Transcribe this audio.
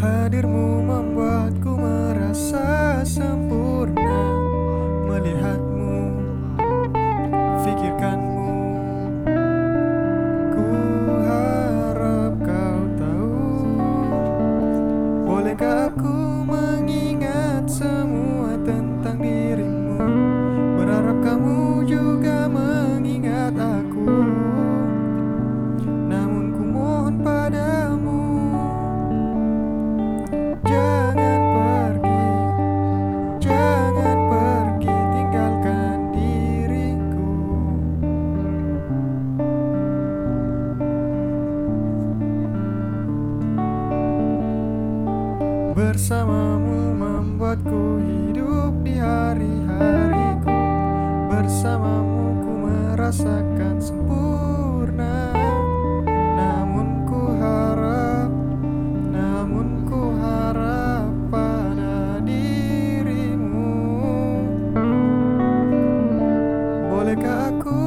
Hadirmu membuatku merasa sempurna Bersamamu membuatku hidup di hari-hariku. Bersamamu ku merasakan sempurna. Namun ku harap, namun ku harap pada dirimu. Bolehkah aku